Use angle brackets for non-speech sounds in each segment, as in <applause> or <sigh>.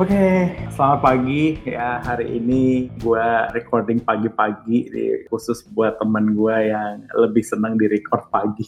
Oke, selamat pagi ya. Hari ini gue recording pagi-pagi khusus buat temen gue yang lebih senang di record pagi.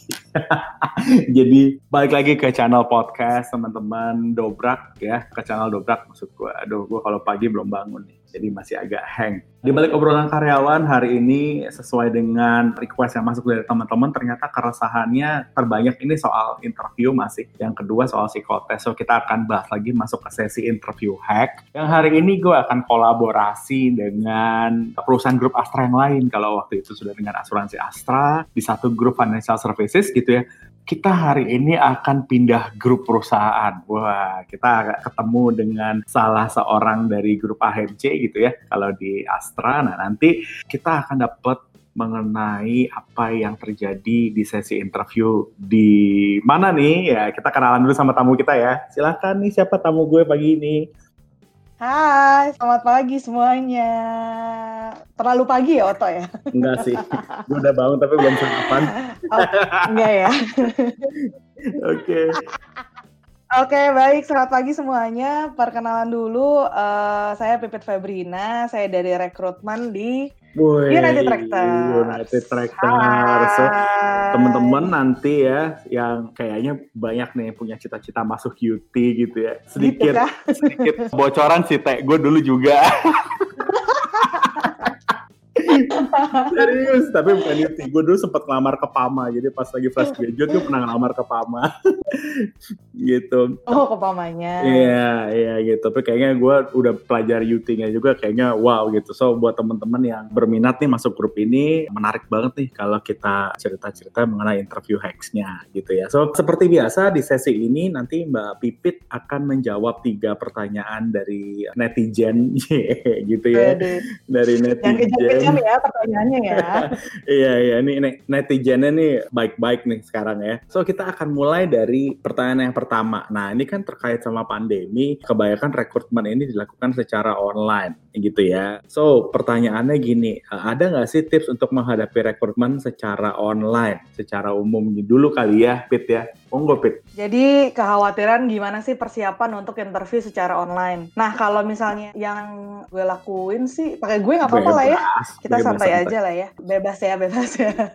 <laughs> Jadi balik lagi ke channel podcast teman-teman Dobrak ya, ke channel Dobrak maksud gue. Aduh, gue kalau pagi belum bangun nih jadi masih agak hang. Di balik obrolan karyawan hari ini sesuai dengan request yang masuk dari teman-teman ternyata keresahannya terbanyak ini soal interview masih. Yang kedua soal psikotes. So kita akan bahas lagi masuk ke sesi interview hack. Yang hari ini gue akan kolaborasi dengan perusahaan grup Astra yang lain. Kalau waktu itu sudah dengan asuransi Astra di satu grup financial services gitu ya kita hari ini akan pindah grup perusahaan. Wah, kita ketemu dengan salah seorang dari grup AHMC gitu ya, kalau di Astra. Nah, nanti kita akan dapat mengenai apa yang terjadi di sesi interview di mana nih? Ya, kita kenalan dulu sama tamu kita ya. Silakan nih siapa tamu gue pagi ini. Hai, selamat pagi semuanya. Terlalu pagi ya Oto ya? Enggak sih, gue udah bangun tapi belum sarapan. Oh, enggak ya? Oke. Oke, baik. Selamat pagi semuanya. Perkenalan dulu, uh, saya Pipit Febrina. Saya dari rekrutmen di Boy, United Tractor. United Tractor. So, teman-teman nanti ya yang kayaknya banyak nih punya cita-cita masuk UT gitu ya. Sedikit gitu sedikit bocoran sih Teh, gue dulu juga. <laughs> Serius, tapi bukan itu. Gue dulu sempat ngelamar ke Pama, jadi pas lagi fresh graduate gue pernah ngelamar ke Pama. <laughs> gitu. Oh, ke Pamanya. Iya, iya gitu. Tapi kayaknya gue udah pelajari UT-nya juga, kayaknya wow gitu. So, buat temen-temen yang berminat nih masuk grup ini, menarik banget nih kalau kita cerita-cerita mengenai interview hacks-nya gitu ya. So, seperti biasa di sesi ini nanti Mbak Pipit akan menjawab tiga pertanyaan dari netizen, <laughs> gitu ya. Dari netizen ya pertanyaannya ya. <laughs> iya iya ini netizennya nih baik-baik nih sekarang ya. So kita akan mulai dari pertanyaan yang pertama. Nah ini kan terkait sama pandemi, kebanyakan rekrutmen ini dilakukan secara online gitu ya. So pertanyaannya gini, eh, ada nggak sih tips untuk menghadapi rekrutmen secara online, secara umum dulu kali ya, Pit ya? Monggo, Pit. Jadi kekhawatiran gimana sih persiapan untuk interview secara online? Nah kalau misalnya yang gue lakuin sih, pakai gue nggak apa-apa lah ya kita santai, santai aja lah ya bebas ya bebas ya <laughs>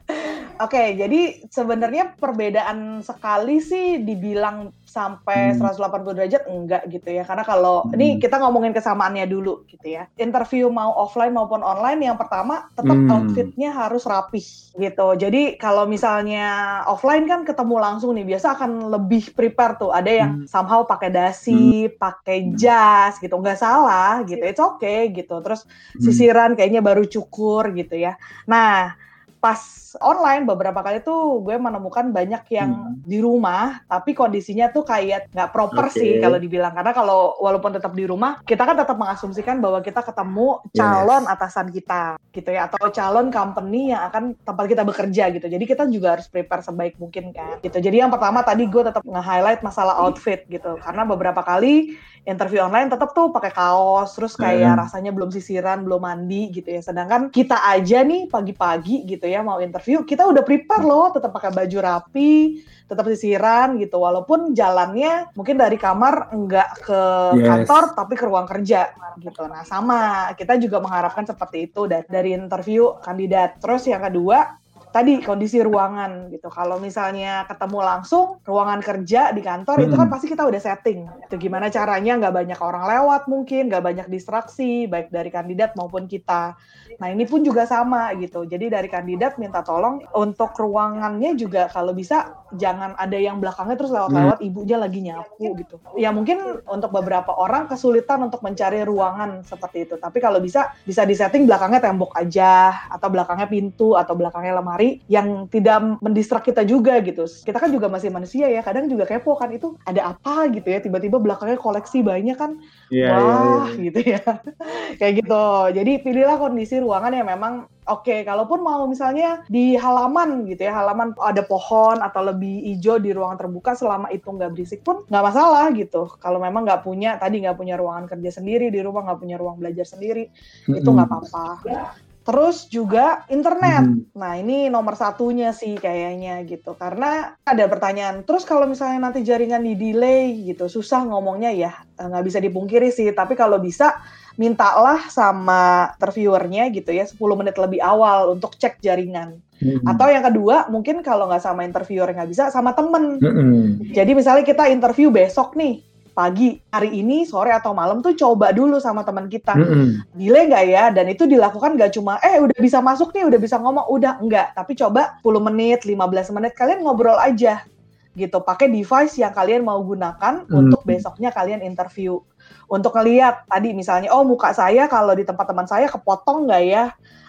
okay, jadi sebenarnya perbedaan sekali sih dibilang sampai hmm. 180 derajat enggak gitu ya karena kalau hmm. ini kita ngomongin kesamaannya dulu gitu ya interview mau offline maupun online yang pertama tetap hmm. outfitnya harus rapih gitu jadi kalau misalnya offline kan ketemu langsung nih biasa akan lebih prepare tuh ada yang hmm. somehow pakai dasi hmm. pakai jas gitu nggak salah gitu it's okay gitu terus hmm. sisiran kayaknya baru cukur gitu ya nah pas online beberapa kali tuh gue menemukan banyak yang hmm. di rumah tapi kondisinya tuh kayak nggak proper okay. sih kalau dibilang karena kalau walaupun tetap di rumah kita kan tetap mengasumsikan bahwa kita ketemu calon yes. atasan kita gitu ya atau calon company yang akan tempat kita bekerja gitu jadi kita juga harus prepare sebaik mungkin kan gitu jadi yang pertama tadi gue tetap nge-highlight masalah outfit gitu karena beberapa kali interview online tetap tuh pakai kaos terus kayak hmm. rasanya belum sisiran belum mandi gitu ya sedangkan kita aja nih pagi-pagi gitu ya mau interview kita udah prepare loh tetap pakai baju rapi tetap sisiran gitu. Walaupun jalannya mungkin dari kamar enggak ke yes. kantor tapi ke ruang kerja gitu. Nah sama kita juga mengharapkan seperti itu dari, dari interview kandidat. Terus yang kedua tadi kondisi ruangan gitu. Kalau misalnya ketemu langsung ruangan kerja di kantor hmm. itu kan pasti kita udah setting. Itu gimana caranya nggak banyak orang lewat mungkin, nggak banyak distraksi baik dari kandidat maupun kita. Nah ini pun juga sama gitu. Jadi dari kandidat minta tolong untuk ruangannya juga kalau bisa jangan ada yang belakangnya terus lewat-lewat hmm. ibunya lagi nyapu gitu. Ya mungkin untuk beberapa orang kesulitan untuk mencari ruangan seperti itu. Tapi kalau bisa bisa disetting belakangnya tembok aja atau belakangnya pintu atau belakangnya lemari yang tidak mendistrak kita juga gitu. Kita kan juga masih manusia ya, kadang juga kepo kan itu ada apa gitu ya, tiba-tiba belakangnya koleksi banyak kan, yeah, iya, wah yeah, yeah. gitu ya, <laughs> kayak gitu. Jadi pilihlah kondisi ruangan yang memang oke, okay, kalaupun mau misalnya di halaman gitu ya, halaman ada pohon atau lebih hijau di ruangan terbuka selama itu nggak berisik pun nggak masalah gitu. Kalau memang nggak punya, tadi nggak punya ruangan kerja sendiri di rumah, nggak punya ruang belajar sendiri, mm -hmm. itu nggak apa-apa. Terus juga internet. Hmm. Nah, ini nomor satunya sih kayaknya gitu. Karena ada pertanyaan, terus kalau misalnya nanti jaringan di delay gitu, susah ngomongnya ya, eh, nggak bisa dipungkiri sih. Tapi kalau bisa, mintalah sama interviewernya gitu ya 10 menit lebih awal untuk cek jaringan. Hmm. Atau yang kedua, mungkin kalau nggak sama interviewer nggak bisa, sama temen. Hmm. Jadi misalnya kita interview besok nih, pagi hari ini sore atau malam tuh coba dulu sama teman kita mm -hmm. delay nggak ya dan itu dilakukan nggak cuma eh udah bisa masuk nih udah bisa ngomong udah enggak tapi coba 10 menit 15 menit kalian ngobrol aja gitu pakai device yang kalian mau gunakan mm -hmm. untuk besoknya kalian interview untuk ngeliat tadi misalnya oh muka saya kalau di tempat teman saya kepotong nggak ya?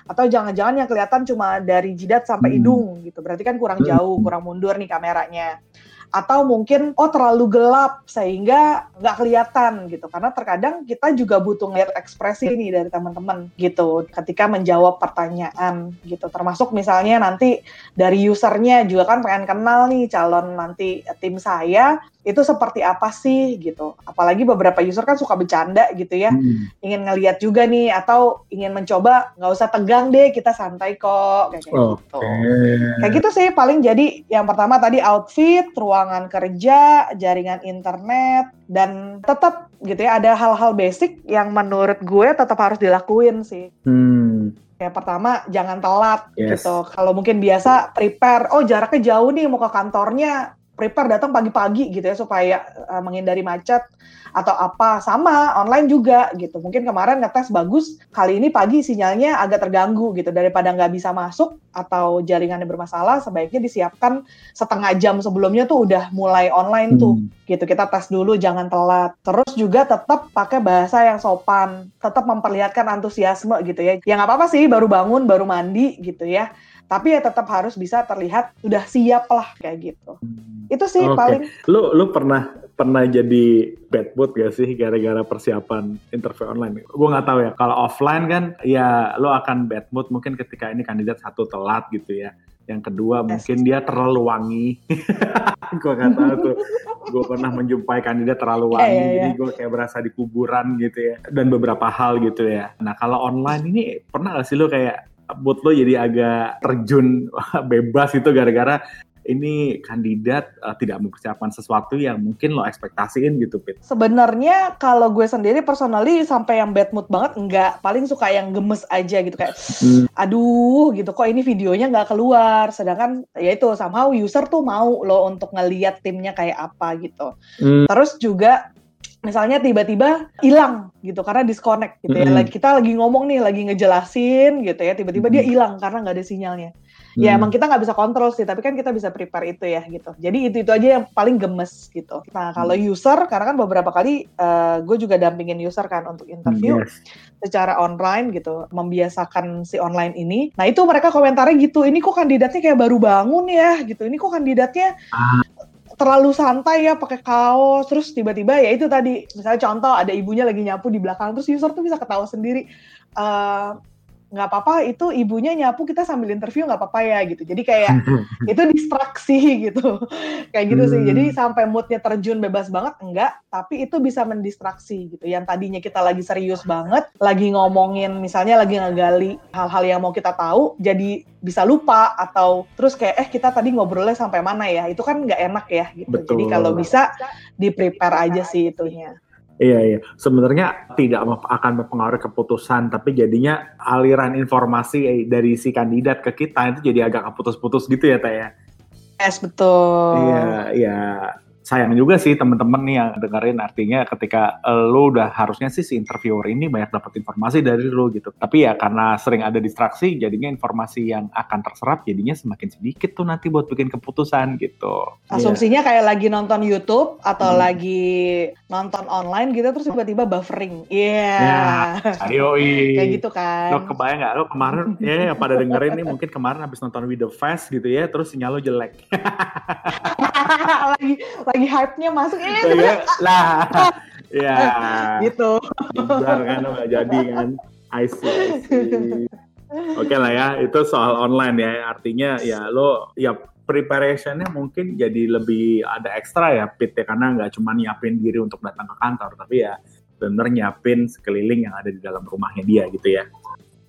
Atau jangan-jangan yang kelihatan cuma dari jidat sampai hidung gitu. Berarti kan kurang jauh kurang mundur nih kameranya atau mungkin oh terlalu gelap sehingga nggak kelihatan gitu karena terkadang kita juga butuh ngeliat ekspresi ini dari teman-teman gitu ketika menjawab pertanyaan gitu termasuk misalnya nanti dari usernya juga kan pengen kenal nih calon nanti tim saya itu seperti apa sih gitu. Apalagi beberapa user kan suka bercanda gitu ya, hmm. ingin ngeliat juga nih atau ingin mencoba nggak usah tegang deh, kita santai kok kayak okay. gitu. Kayak gitu sih paling jadi yang pertama tadi outfit, ruangan kerja, jaringan internet dan tetap gitu ya ada hal-hal basic yang menurut gue tetap harus dilakuin sih. Hmm. Kayak pertama jangan telat yes. gitu. Kalau mungkin biasa prepare, oh jaraknya jauh nih mau ke kantornya, prepare datang pagi-pagi gitu ya supaya uh, menghindari macet atau apa. Sama online juga gitu. Mungkin kemarin ngetes bagus kali ini pagi sinyalnya agak terganggu gitu. Daripada nggak bisa masuk atau jaringannya bermasalah sebaiknya disiapkan setengah jam sebelumnya tuh udah mulai online hmm. tuh gitu. Kita tes dulu jangan telat. Terus juga tetap pakai bahasa yang sopan. Tetap memperlihatkan antusiasme gitu ya. Ya nggak apa-apa sih baru bangun baru mandi gitu ya tapi ya tetap harus bisa terlihat udah siap lah kayak gitu. Itu sih okay. paling. Lu lu pernah pernah jadi bad mood gak sih gara-gara persiapan interview online? Gue nggak tahu ya. Kalau offline kan ya lo akan bad mood mungkin ketika ini kandidat satu telat gitu ya. Yang kedua yes. mungkin dia terlalu wangi. <laughs> gue nggak tahu tuh. gue pernah menjumpai kandidat terlalu wangi, yeah, yeah, yeah. jadi gue kayak berasa di kuburan gitu ya. Dan beberapa hal gitu ya. Nah kalau online ini pernah gak sih lo kayak mood lo jadi agak terjun <laughs> bebas itu gara-gara ini kandidat uh, tidak mempersiapkan sesuatu yang mungkin lo ekspektasiin gitu, Pit. Sebenarnya kalau gue sendiri personally sampai yang bad mood banget enggak, paling suka yang gemes aja gitu kayak hmm. aduh gitu kok ini videonya nggak keluar. Sedangkan ya itu somehow user tuh mau lo untuk ngeliat timnya kayak apa gitu. Hmm. Terus juga misalnya tiba-tiba hilang gitu karena disconnect gitu ya. Mm -hmm. Lagi kita lagi ngomong nih, lagi ngejelasin gitu ya, tiba-tiba mm -hmm. dia hilang karena nggak ada sinyalnya. Mm. Ya emang kita nggak bisa kontrol sih, tapi kan kita bisa prepare itu ya gitu. Jadi itu itu aja yang paling gemes gitu. Nah kalau user, karena kan beberapa kali uh, gue juga dampingin user kan untuk interview yes. secara online gitu, membiasakan si online ini. Nah itu mereka komentarnya gitu, ini kok kandidatnya kayak baru bangun ya gitu, ini kok kandidatnya ah terlalu santai ya pakai kaos. Terus tiba-tiba ya itu tadi misalnya contoh ada ibunya lagi nyapu di belakang terus user tuh bisa ketawa sendiri. Uh, nggak apa-apa itu ibunya nyapu kita sambil interview nggak apa-apa ya gitu. Jadi kayak <laughs> itu distraksi gitu. Kayak gitu hmm. sih. Jadi hmm. sampai moodnya terjun bebas banget enggak. Tapi itu bisa mendistraksi gitu. Yang tadinya kita lagi serius banget lagi ngomongin misalnya lagi ngegali hal-hal yang mau kita tahu jadi bisa lupa atau terus kayak eh kita tadi ngobrolnya sampai mana ya? Itu kan nggak enak ya gitu. Betul. jadi kalau bisa di prepare aja sih itunya Iya iya, sebenarnya tidak akan mempengaruhi keputusan, tapi jadinya aliran informasi dari si kandidat ke kita itu jadi agak putus-putus gitu ya, Teh ya. Yes, betul. Iya, iya sayang juga sih temen-temen nih yang dengerin artinya ketika lo udah harusnya sih si interviewer ini banyak dapat informasi dari lo gitu tapi ya karena sering ada distraksi jadinya informasi yang akan terserap jadinya semakin sedikit tuh nanti buat bikin keputusan gitu asumsinya yeah. kayak lagi nonton YouTube atau hmm. lagi nonton online gitu terus tiba-tiba buffering iya <laughs> yeah. yeah. kayak gitu kan lo kebayang nggak lo kemarin <laughs> ya yeah, pada dengerin nih mungkin kemarin habis nonton With The Fast gitu ya terus sinyal lo jelek <laughs> lagi lagi lagi hype-nya masuk eh ya, lah ya gitu Bentar kan nggak jadi kan I see, I see. Oke okay lah ya, itu soal online ya. Artinya ya lo ya preparationnya mungkin jadi lebih ada ekstra ya Pit ya karena nggak cuma nyiapin diri untuk datang ke kantor tapi ya benar nyiapin sekeliling yang ada di dalam rumahnya dia gitu ya.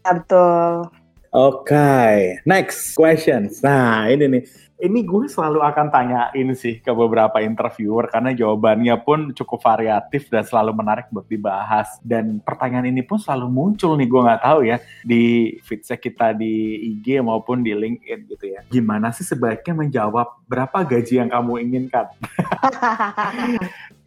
ya betul. Oke, okay. next questions. Nah, ini nih. Ini gue selalu akan tanyain sih ke beberapa interviewer karena jawabannya pun cukup variatif dan selalu menarik buat dibahas. Dan pertanyaan ini pun selalu muncul nih, gue nggak tahu ya, di feedback kita di IG maupun di LinkedIn gitu ya. Gimana sih sebaiknya menjawab berapa gaji yang kamu inginkan? <laughs>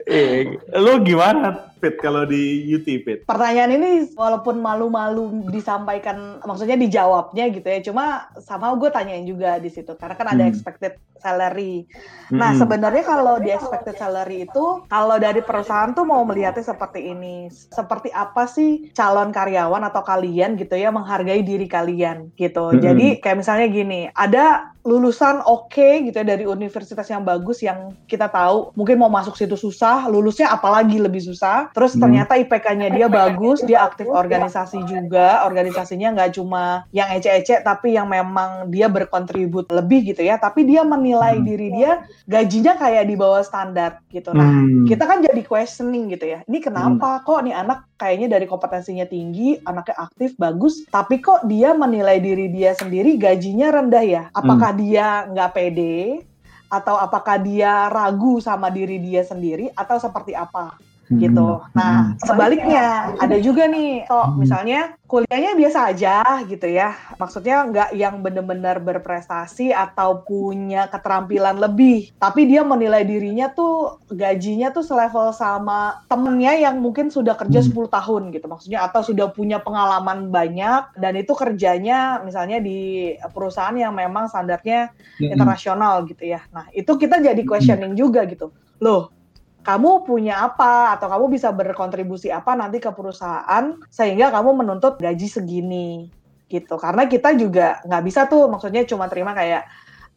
Eh, lo gimana Fit kalau di UT Fit? Pertanyaan ini walaupun malu-malu disampaikan, maksudnya dijawabnya gitu ya. Cuma sama gue tanyain juga di situ karena kan ada hmm. expected salary. Nah hmm. sebenarnya kalau di expected salary itu kalau dari perusahaan tuh mau melihatnya seperti ini, seperti apa sih calon karyawan atau kalian gitu ya menghargai diri kalian gitu. Hmm. Jadi kayak misalnya gini, ada lulusan oke okay, gitu ya dari universitas yang bagus yang kita tahu mungkin mau masuk situ susah, lulusnya apalagi lebih susah. Terus hmm. ternyata IPK-nya dia bagus, dia aktif organisasi juga, organisasinya nggak cuma yang ece-ece tapi yang memang dia berkontribut lebih gitu ya, tapi dia menilai hmm. diri dia gajinya kayak di bawah standar gitu. Nah, hmm. kita kan jadi questioning gitu ya. Ini kenapa hmm. kok nih anak kayaknya dari kompetensinya tinggi, anaknya aktif, bagus, tapi kok dia menilai diri dia sendiri gajinya rendah ya? Apakah dia nggak pede atau apakah dia ragu sama diri dia sendiri atau seperti apa gitu. Hmm. Nah, sebaliknya ada juga nih, so hmm. misalnya kuliahnya biasa aja gitu ya. Maksudnya nggak yang benar-benar berprestasi atau punya keterampilan lebih, tapi dia menilai dirinya tuh gajinya tuh selevel sama temennya yang mungkin sudah kerja 10 hmm. tahun gitu. Maksudnya atau sudah punya pengalaman banyak dan itu kerjanya misalnya di perusahaan yang memang standarnya internasional gitu ya. Nah, itu kita jadi questioning juga gitu. Loh, kamu punya apa atau kamu bisa berkontribusi apa nanti ke perusahaan sehingga kamu menuntut gaji segini gitu. Karena kita juga nggak bisa tuh maksudnya cuma terima kayak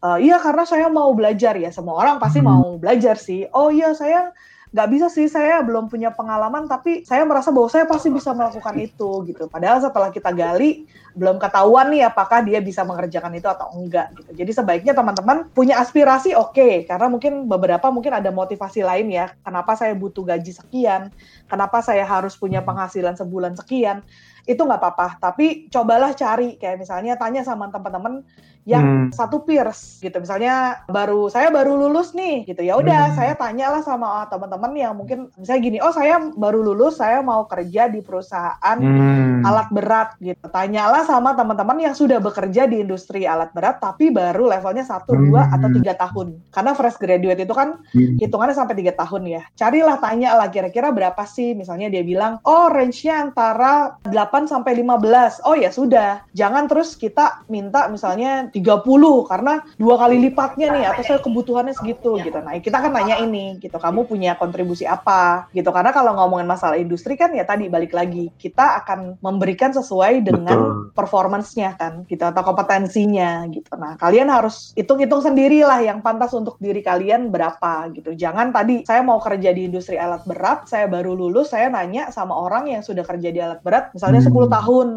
e, iya karena saya mau belajar. Ya semua orang pasti hmm. mau belajar sih. Oh iya saya nggak bisa sih saya belum punya pengalaman tapi saya merasa bahwa saya pasti bisa melakukan itu gitu. Padahal setelah kita gali belum ketahuan nih apakah dia bisa mengerjakan itu atau enggak gitu. Jadi sebaiknya teman-teman punya aspirasi oke. Okay, karena mungkin beberapa mungkin ada motivasi lain ya. Kenapa saya butuh gaji sekian? Kenapa saya harus punya penghasilan sebulan sekian itu nggak apa-apa tapi cobalah cari kayak misalnya tanya sama teman-teman yang hmm. satu peers gitu misalnya baru saya baru lulus nih gitu ya udah hmm. saya tanyalah sama teman-teman yang mungkin misalnya gini oh saya baru lulus saya mau kerja di perusahaan hmm. alat berat gitu tanyalah sama teman-teman yang sudah bekerja di industri alat berat tapi baru levelnya satu hmm. dua atau tiga tahun karena fresh graduate itu kan hmm. hitungannya sampai tiga tahun ya carilah tanya lah kira-kira berapa sih misalnya dia bilang oh range-nya antara 8 sampai 15 oh ya sudah jangan terus kita minta misalnya 30 karena dua kali lipatnya nih atau saya kebutuhannya segitu gitu. Nah, kita kan nanya ini gitu, kamu punya kontribusi apa gitu. Karena kalau ngomongin masalah industri kan ya tadi balik lagi, kita akan memberikan sesuai dengan performance-nya kan gitu atau kompetensinya gitu. Nah, kalian harus hitung-hitung sendirilah yang pantas untuk diri kalian berapa gitu. Jangan tadi saya mau kerja di industri alat berat, saya baru lulus, saya nanya sama orang yang sudah kerja di alat berat misalnya 10 hmm. tahun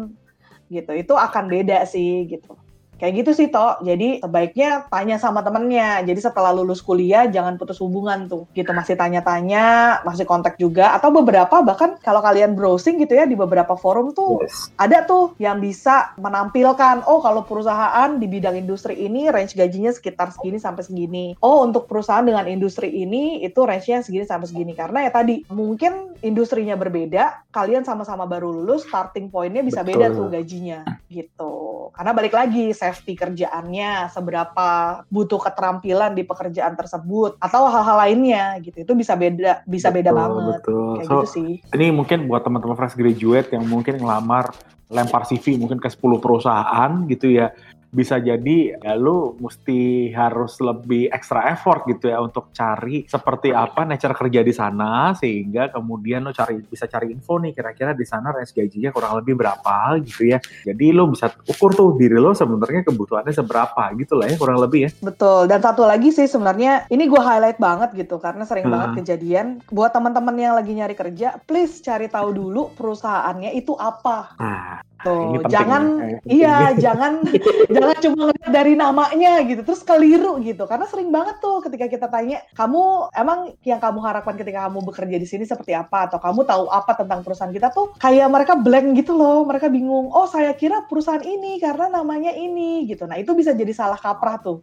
gitu. Itu akan beda sih gitu. Kayak gitu sih toh. Jadi sebaiknya tanya sama temennya. Jadi setelah lulus kuliah jangan putus hubungan tuh. Gitu masih tanya-tanya, masih kontak juga atau beberapa bahkan kalau kalian browsing gitu ya di beberapa forum tuh yes. ada tuh yang bisa menampilkan oh kalau perusahaan di bidang industri ini range gajinya sekitar segini sampai segini. Oh untuk perusahaan dengan industri ini itu range-nya segini sampai segini karena ya tadi mungkin industrinya berbeda, kalian sama-sama baru lulus starting point-nya bisa Betul. beda tuh gajinya gitu. Karena balik lagi safety kerjaannya, seberapa butuh keterampilan di pekerjaan tersebut atau hal-hal lainnya gitu. Itu bisa beda bisa betul, beda banget. Betul. Kayak so, gitu sih. Ini mungkin buat teman-teman fresh graduate yang mungkin ngelamar lempar CV mungkin ke 10 perusahaan gitu ya bisa jadi ya lu mesti harus lebih extra effort gitu ya untuk cari seperti apa nature kerja di sana sehingga kemudian lu cari bisa cari info nih kira-kira di sana range gajinya kurang lebih berapa gitu ya. Jadi lu bisa ukur tuh diri lo sebenarnya kebutuhannya seberapa gitu lah ya kurang lebih ya. Betul. Dan satu lagi sih sebenarnya ini gue highlight banget gitu karena sering hmm. banget kejadian buat teman-teman yang lagi nyari kerja, please cari tahu dulu perusahaannya itu apa. Nah, Tuh, jangan ya, iya, jangan <laughs> jangan cuma ngeliat dari namanya gitu, terus keliru gitu. Karena sering banget tuh ketika kita tanya, kamu emang yang kamu harapkan ketika kamu bekerja di sini seperti apa atau kamu tahu apa tentang perusahaan kita tuh kayak mereka blank gitu loh, mereka bingung. Oh, saya kira perusahaan ini karena namanya ini gitu. Nah, itu bisa jadi salah kaprah tuh.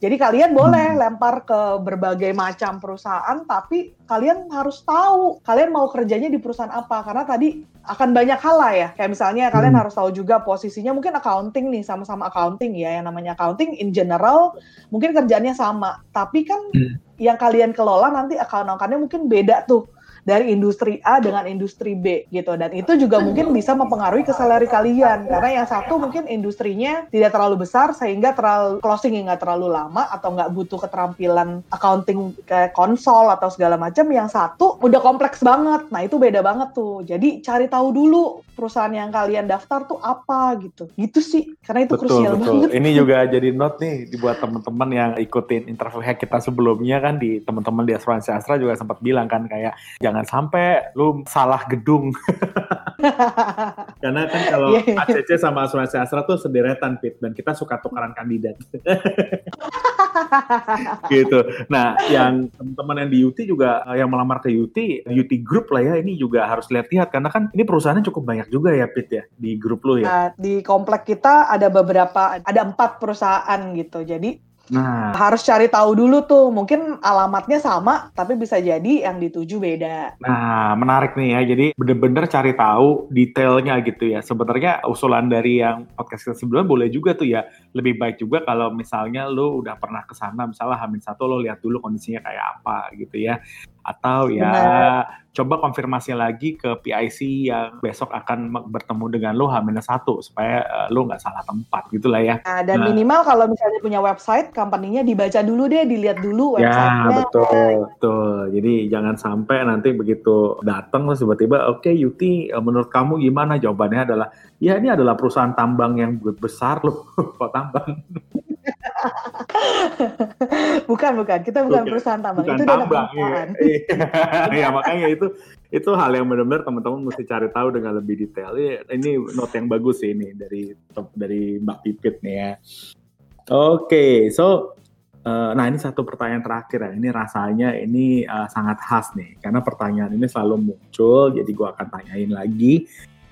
Jadi kalian boleh hmm. lempar ke berbagai macam perusahaan, tapi kalian harus tahu kalian mau kerjanya di perusahaan apa. Karena tadi akan banyak hal lah ya. Kayak misalnya kalian hmm. harus tahu juga posisinya mungkin accounting nih, sama-sama accounting ya. Yang namanya accounting in general mungkin kerjanya sama. Tapi kan hmm. yang kalian kelola nanti account-accountnya mungkin beda tuh dari industri A dengan industri B gitu. Dan itu juga mungkin bisa mempengaruhi ke salary kalian. Karena yang satu mungkin industrinya tidak terlalu besar sehingga terlalu closing nggak terlalu lama atau nggak butuh keterampilan accounting kayak konsol atau segala macam yang satu udah kompleks banget. Nah itu beda banget tuh. Jadi cari tahu dulu perusahaan yang kalian daftar tuh apa gitu. Gitu sih. Karena itu betul, krusial betul. banget. Ini juga jadi note nih dibuat teman-teman yang ikutin interview hack kita sebelumnya kan di teman-teman di asuransi Astra juga sempat bilang kan kayak jangan sampai lu salah gedung. <laughs> Karena kan kalau yeah. ACC sama asuransi Astra tuh sederetan Pit dan kita suka tukaran kandidat. <laughs> gitu. Nah, yang teman-teman yang di UT juga eh, yang melamar ke UT, UT Group lah ya, ini juga harus lihat-lihat karena kan ini perusahaannya cukup banyak juga ya Pit ya di grup lu ya. Nah, di komplek kita ada beberapa ada empat perusahaan gitu. Jadi Nah, harus cari tahu dulu tuh. Mungkin alamatnya sama, tapi bisa jadi yang dituju beda. Nah, menarik nih ya. Jadi bener-bener cari tahu detailnya gitu ya. Sebenarnya usulan dari yang podcast sebelumnya boleh juga tuh ya. Lebih baik juga kalau misalnya lo udah pernah ke sana, misalnya Hamin satu lo lihat dulu kondisinya kayak apa gitu ya atau ya Benar. coba konfirmasi lagi ke PIC yang besok akan bertemu dengan lo H-1 supaya uh, lo nggak salah tempat gitulah ya. Nah, dan nah. minimal kalau misalnya punya website, company-nya dibaca dulu deh, dilihat dulu ya, website-nya. Ya, betul, betul. Jadi jangan sampai nanti begitu datang terus tiba-tiba, oke okay, Yuti, eh, menurut kamu gimana? Jawabannya adalah, ya ini adalah perusahaan tambang yang besar loh, <laughs> kok tambang. <laughs> bukan, bukan. Kita bukan, bukan. perusahaan tambang. Bukan itu tambang. Iya. <laughs> ya makanya itu itu hal yang benar-benar teman-teman mesti cari tahu dengan lebih detail. Ini note yang bagus sih ini dari dari Mbak Pipit nih ya. Oke, okay, so uh, nah ini satu pertanyaan terakhir ya. Ini rasanya ini uh, sangat khas nih karena pertanyaan ini selalu muncul. Jadi gua akan tanyain lagi.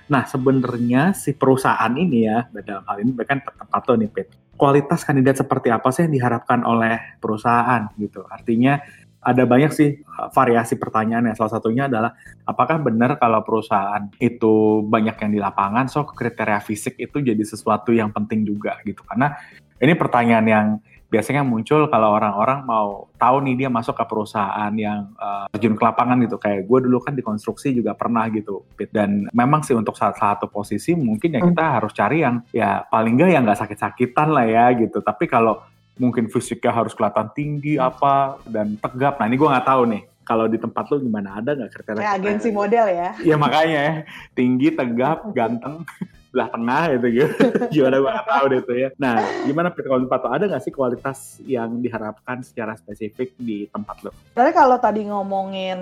Nah sebenarnya si perusahaan ini ya dalam hal ini bahkan tepat tuh nih Pit kualitas kandidat seperti apa sih yang diharapkan oleh perusahaan gitu. Artinya ada banyak sih uh, variasi pertanyaan ya. Salah satunya adalah apakah benar kalau perusahaan itu banyak yang di lapangan, so kriteria fisik itu jadi sesuatu yang penting juga gitu. Karena ini pertanyaan yang biasanya muncul kalau orang-orang mau tahu nih dia masuk ke perusahaan yang uh, terjun ke lapangan gitu. Kayak gue dulu kan di konstruksi juga pernah gitu. Dan memang sih untuk saat satu posisi mungkin ya kita hmm. harus cari yang ya paling enggak yang nggak sakit-sakitan lah ya gitu. Tapi kalau mungkin fisiknya harus kelihatan tinggi apa dan tegap. Nah ini gue nggak tahu nih. Kalau di tempat lu gimana? Ada nggak kriteria? Kayak agensi model ya? Iya makanya ya, tinggi, tegap, <laughs> ganteng belah tengah gitu gitu. <laughs> gimana gue gak tahu deh tuh ya. Nah, gimana Peter kalau tempat ada nggak sih kualitas yang diharapkan secara spesifik di tempat lo? Tapi kalau tadi ngomongin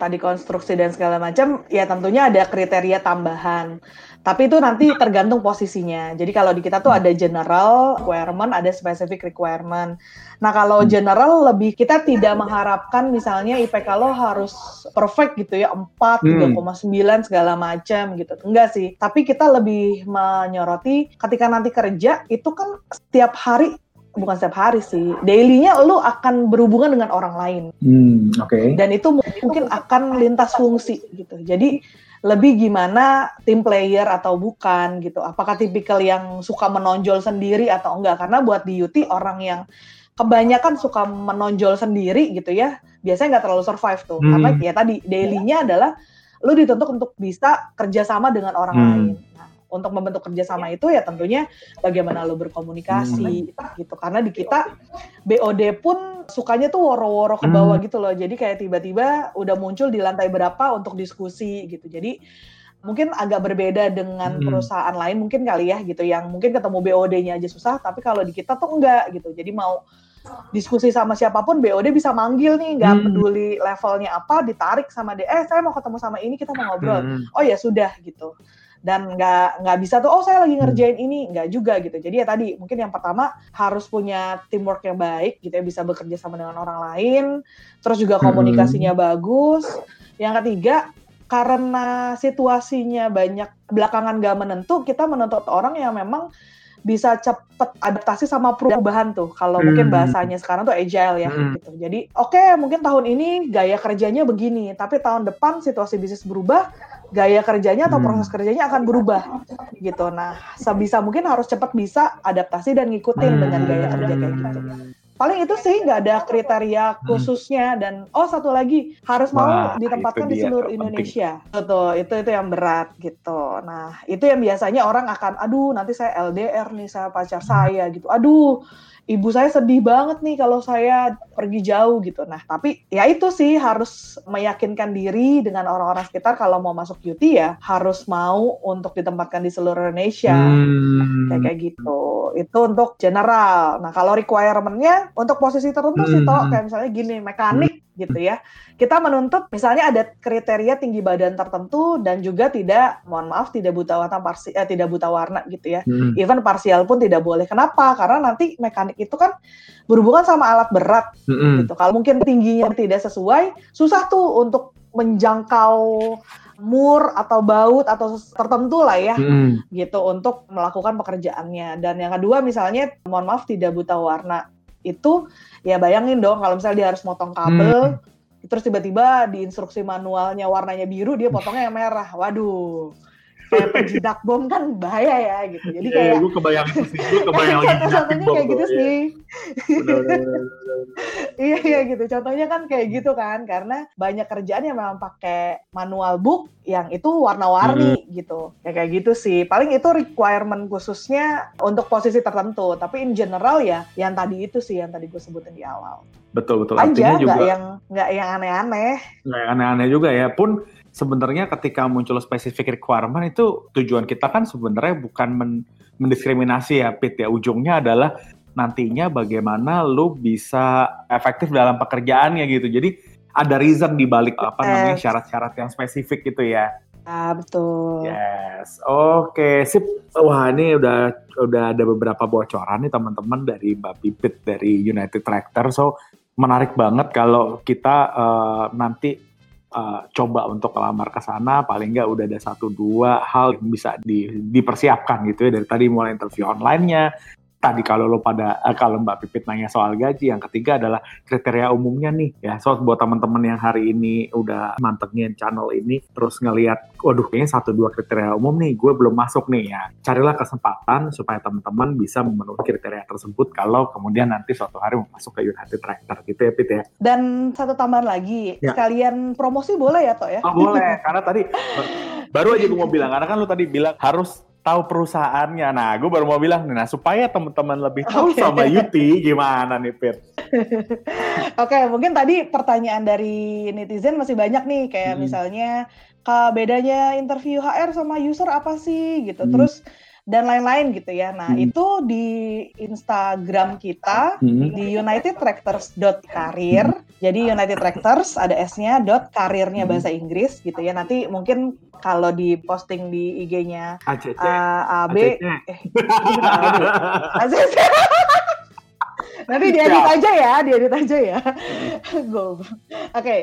tadi konstruksi dan segala macam, ya tentunya ada kriteria tambahan. Tapi itu nanti tergantung posisinya. Jadi kalau di kita tuh ada general requirement, ada specific requirement. Nah kalau hmm. general lebih kita tidak mengharapkan misalnya IPK lo harus perfect gitu ya, 4, hmm. 3,9 segala macam gitu. Enggak sih. Tapi kita lebih menyoroti ketika nanti kerja itu kan setiap hari bukan setiap hari sih, dailynya lo akan berhubungan dengan orang lain. Hmm, Oke. Okay. Dan itu mungkin akan lintas fungsi gitu. Jadi lebih gimana tim player atau bukan gitu. Apakah tipikal yang suka menonjol sendiri atau enggak? Karena buat di UT orang yang kebanyakan suka menonjol sendiri gitu ya, biasanya nggak terlalu survive tuh. Hmm. Karena ya tadi dailynya adalah lu dituntut untuk bisa kerjasama dengan orang hmm. lain untuk membentuk kerjasama itu ya tentunya bagaimana lo berkomunikasi hmm. gitu karena di kita BOD pun sukanya tuh woro-woro ke bawah hmm. gitu loh jadi kayak tiba-tiba udah muncul di lantai berapa untuk diskusi gitu jadi mungkin agak berbeda dengan hmm. perusahaan lain mungkin kali ya gitu yang mungkin ketemu BOD-nya aja susah tapi kalau di kita tuh enggak gitu jadi mau diskusi sama siapa pun BOD bisa manggil nih nggak hmm. peduli levelnya apa ditarik sama dia eh saya mau ketemu sama ini kita mau ngobrol hmm. oh ya sudah gitu dan nggak nggak bisa tuh oh saya lagi ngerjain hmm. ini nggak juga gitu jadi ya tadi mungkin yang pertama harus punya teamwork yang baik gitu ya bisa bekerja sama dengan orang lain terus juga komunikasinya hmm. bagus yang ketiga karena situasinya banyak belakangan gak menentu kita menuntut orang yang memang bisa cepet adaptasi sama perubahan tuh. Kalau hmm. mungkin bahasanya sekarang tuh agile ya hmm. gitu. Jadi oke okay, mungkin tahun ini gaya kerjanya begini, tapi tahun depan situasi bisnis berubah, gaya kerjanya atau hmm. proses kerjanya akan berubah gitu. Nah, sebisa mungkin harus cepat bisa adaptasi dan ngikutin hmm. dengan gaya kerja kayak gitu. Paling itu sih nggak ada kriteria hmm. khususnya hmm. dan oh satu lagi harus mau ditempatkan di seluruh Indonesia. Betul, itu itu yang berat gitu. Nah, itu yang biasanya orang akan aduh nanti saya LDR nih saya pacar hmm. saya gitu. Aduh, ibu saya sedih banget nih kalau saya pergi jauh gitu. Nah, tapi ya itu sih harus meyakinkan diri dengan orang-orang sekitar kalau mau masuk UT ya harus mau untuk ditempatkan di seluruh Indonesia. Hmm. Kayak kayak gitu. Itu untuk general. Nah, kalau requirement-nya untuk posisi tertentu hmm. sih toh kayak misalnya gini, mekanik gitu ya. Kita menuntut misalnya ada kriteria tinggi badan tertentu dan juga tidak, mohon maaf, tidak buta warna parsi, eh, tidak buta warna gitu ya. Hmm. Even parsial pun tidak boleh. Kenapa? Karena nanti mekanik itu kan berhubungan sama alat berat hmm. gitu. Kalau mungkin tingginya tidak sesuai, susah tuh untuk menjangkau mur atau baut atau tertentu lah ya hmm. gitu untuk melakukan pekerjaannya dan yang kedua misalnya mohon maaf tidak buta warna itu ya bayangin dong kalau misalnya dia harus motong kabel hmm. terus tiba-tiba di instruksi manualnya warnanya biru dia potongnya yang merah waduh kayak penjidak bom kan bahaya ya gitu. Jadi yeah, kayak gue kebayang sih, gue kebayang lagi <laughs> contohnya kayak gitu ya. sih. <laughs> iya iya gitu. Contohnya kan kayak gitu kan karena banyak kerjaan yang memang pakai manual book yang itu warna-warni hmm. gitu. Ya kayak gitu sih. Paling itu requirement khususnya untuk posisi tertentu. Tapi in general ya yang tadi itu sih yang tadi gue sebutin di awal. Betul betul. Aja nggak yang nggak yang aneh-aneh. Nggak yang aneh-aneh juga ya. Pun sebenarnya ketika muncul spesifik requirement itu tujuan kita kan sebenarnya bukan men mendiskriminasi ya Pit ya ujungnya adalah nantinya bagaimana lu bisa efektif dalam pekerjaannya gitu jadi ada reason di balik apa namanya syarat-syarat yang spesifik gitu ya Ah, betul. Yes. Oke, okay. sip. Wah, ini udah udah ada beberapa bocoran nih teman-teman dari Mbak Pipit dari United Tractor. So, menarik banget kalau kita uh, nanti uh, coba untuk kelamar ke sana paling nggak udah ada satu dua hal yang bisa di, dipersiapkan gitu ya dari tadi mulai interview online-nya tadi kalau lo pada uh, kalau Mbak Pipit nanya soal gaji, yang ketiga adalah kriteria umumnya nih ya. So buat teman-teman yang hari ini udah mantengin channel ini, terus ngelihat, waduh kayaknya satu dua kriteria umum nih, gue belum masuk nih ya. Carilah kesempatan supaya teman-teman bisa memenuhi kriteria tersebut kalau kemudian nanti suatu hari mau masuk ke United Tractor gitu ya Pit ya. Dan satu tambahan lagi, ya. sekalian promosi boleh ya Toh ya? Oh, boleh, karena tadi <laughs> baru aja gue mau bilang, karena kan lo tadi bilang harus tahu perusahaannya. Nah, gue baru mau bilang, nah supaya teman-teman lebih tahu okay. sama Yuti, gimana nih, Pir? <laughs> Oke, okay, mungkin tadi pertanyaan dari netizen masih banyak nih, kayak hmm. misalnya, ke bedanya interview HR sama user apa sih, gitu. Hmm. Terus, dan lain-lain gitu ya. Nah, hmm. itu di Instagram kita hmm. di unitedtractors.career. Hmm. Jadi United Tractors ada S-nya dot karirnya hmm. bahasa Inggris gitu ya. Nanti mungkin kalau di posting di IG-nya ACC. Uh, AB eh <laughs> ACC. <laughs> Nanti diedit aja ya, diedit aja ya. <laughs> Go. Oke. Okay.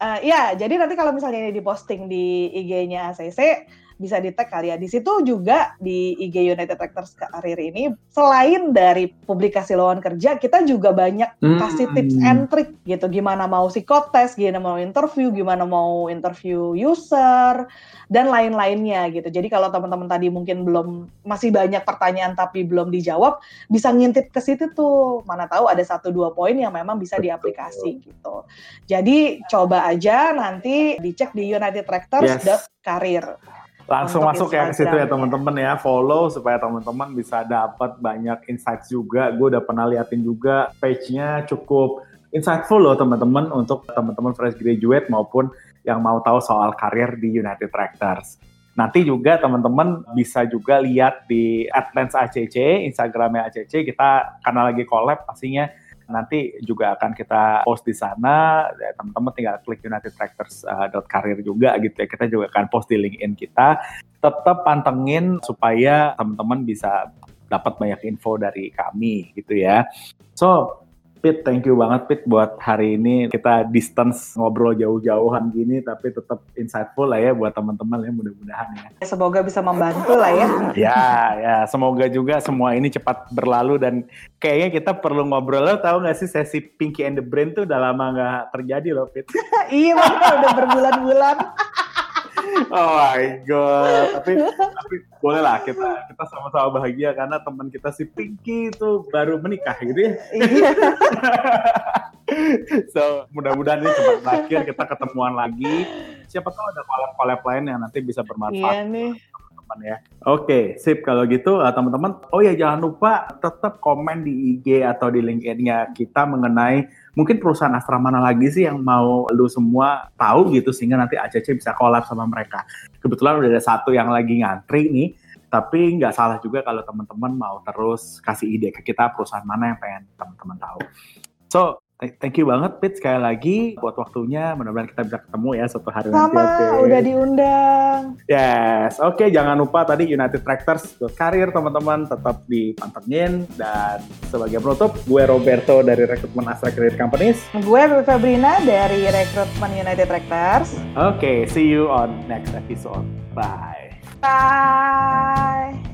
Uh, ya, jadi nanti kalau misalnya ini diposting di IG-nya ACC, bisa di tag kali ya. Di situ juga di IG United Tractors Karir ini selain dari publikasi lowongan kerja, kita juga banyak hmm. kasih tips and trick gitu. Gimana mau psikotes, gimana mau interview, gimana mau interview user dan lain-lainnya gitu. Jadi kalau teman-teman tadi mungkin belum masih banyak pertanyaan tapi belum dijawab, bisa ngintip ke situ tuh. Mana tahu ada satu dua poin yang memang bisa diaplikasi gitu. Jadi coba aja nanti dicek di United Tractors yes. karir langsung masuk ya ke situ ya teman-teman ya. follow supaya teman-teman bisa dapat banyak insights juga. Gue udah pernah liatin juga page-nya cukup insightful loh teman-teman untuk teman-teman fresh graduate maupun yang mau tahu soal karir di United Tractors. Nanti juga teman-teman bisa juga lihat di Advance ACC, Instagramnya ACC, kita karena lagi collab pastinya nanti juga akan kita post di sana. Ya, teman-teman tinggal klik unitedtractors.career uh, juga gitu ya. Kita juga akan post di LinkedIn kita. tetap pantengin supaya teman-teman bisa dapat banyak info dari kami gitu ya. So, Pit, thank you banget Pit buat hari ini kita distance ngobrol jauh-jauhan gini tapi tetap insightful lah ya buat teman-teman ya mudah-mudahan ya. Semoga bisa membantu lah ya. ya, ya semoga juga semua ini cepat berlalu dan kayaknya kita perlu ngobrol lo tahu nggak sih sesi Pinky and the Brain tuh udah lama nggak terjadi loh Pit. <laughs> iya udah berbulan-bulan. Oh my god. Tapi tapi boleh lah kita kita sama-sama bahagia karena teman kita si Pinky itu baru menikah gitu ya. Iya. <laughs> so mudah-mudahan ini cepat berakhir kita ketemuan lagi. Siapa tahu ada collab-collab lain yang nanti bisa bermanfaat. Iya nih teman-teman ya. Oke, sip kalau gitu uh, teman-teman. Oh ya jangan lupa tetap komen di IG atau di LinkedIn-nya kita mengenai mungkin perusahaan astra mana lagi sih yang mau lu semua tahu gitu sehingga nanti ACC bisa collab sama mereka. Kebetulan udah ada satu yang lagi ngantri nih tapi nggak salah juga kalau teman-teman mau terus kasih ide ke kita perusahaan mana yang pengen teman-teman tahu. So, Thank you banget Pit sekali lagi buat waktunya. Mudah-mudahan kita bisa ketemu ya suatu hari Sama, nanti. Sama, okay. udah diundang. Yes, oke okay, jangan lupa tadi United Tractors karir teman-teman tetap dipantengin dan sebagai penutup gue Roberto dari rekrutmen Astra Credit Companies. Gue Fabrina dari rekrutmen United Tractors. Oke, okay, see you on next episode. Bye. Bye.